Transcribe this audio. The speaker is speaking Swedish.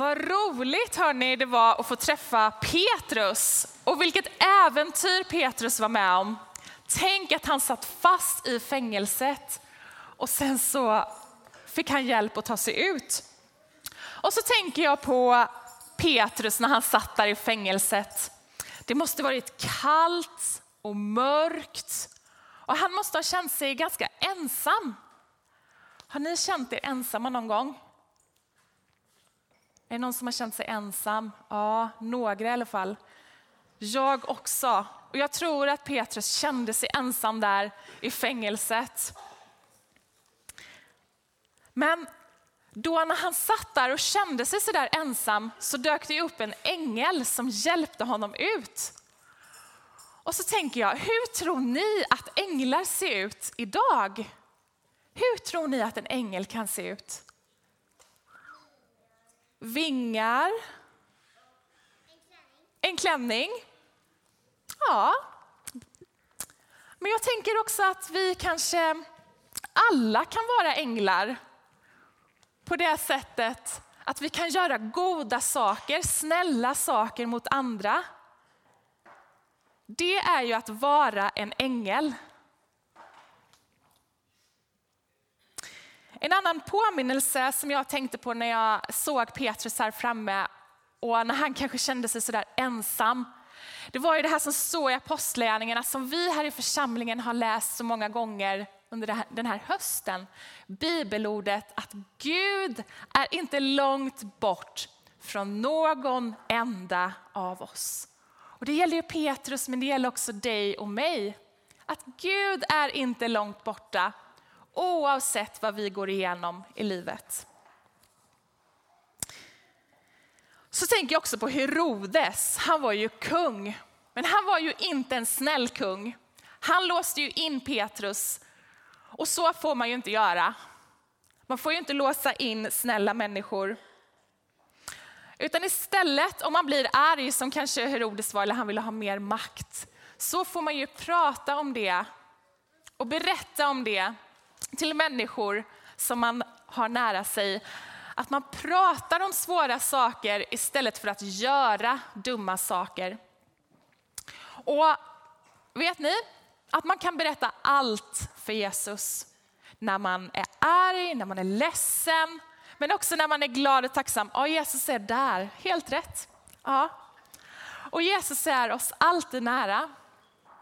Vad roligt hörni det var att få träffa Petrus och vilket äventyr Petrus var med om. Tänk att han satt fast i fängelset och sen så fick han hjälp att ta sig ut. Och så tänker jag på Petrus när han satt där i fängelset. Det måste varit kallt och mörkt och han måste ha känt sig ganska ensam. Har ni känt er ensamma någon gång? Är det någon som har känt sig ensam? Ja, några i alla fall. Jag också. Och jag tror att Petrus kände sig ensam där i fängelset. Men då när han satt där och kände sig så där ensam så dök det upp en ängel som hjälpte honom ut. Och så tänker jag, hur tror ni att änglar ser ut idag? Hur tror ni att en ängel kan se ut? Vingar. En klänning. Ja. Men jag tänker också att vi kanske alla kan vara änglar på det sättet att vi kan göra goda saker, snälla saker mot andra. Det är ju att vara en ängel. En annan påminnelse som jag tänkte på när jag såg Petrus här framme och när han kanske kände sig sådär ensam. Det var ju det här som står i Apostlagärningarna som vi här i församlingen har läst så många gånger under den här hösten. Bibelordet att Gud är inte långt bort från någon enda av oss. Och det gäller ju Petrus men det gäller också dig och mig. Att Gud är inte långt borta oavsett vad vi går igenom i livet. Så tänker jag också på Herodes. Han var ju kung, men han var ju inte en snäll kung. Han låste ju in Petrus och så får man ju inte göra. Man får ju inte låsa in snälla människor. Utan istället om man blir arg som kanske Herodes var eller han ville ha mer makt så får man ju prata om det och berätta om det till människor som man har nära sig. Att man pratar om svåra saker istället för att göra dumma saker. Och vet ni att man kan berätta allt för Jesus. När man är arg, när man är ledsen, men också när man är glad och tacksam. Ja, Jesus är där, helt rätt. Ja. Och Jesus är oss alltid nära.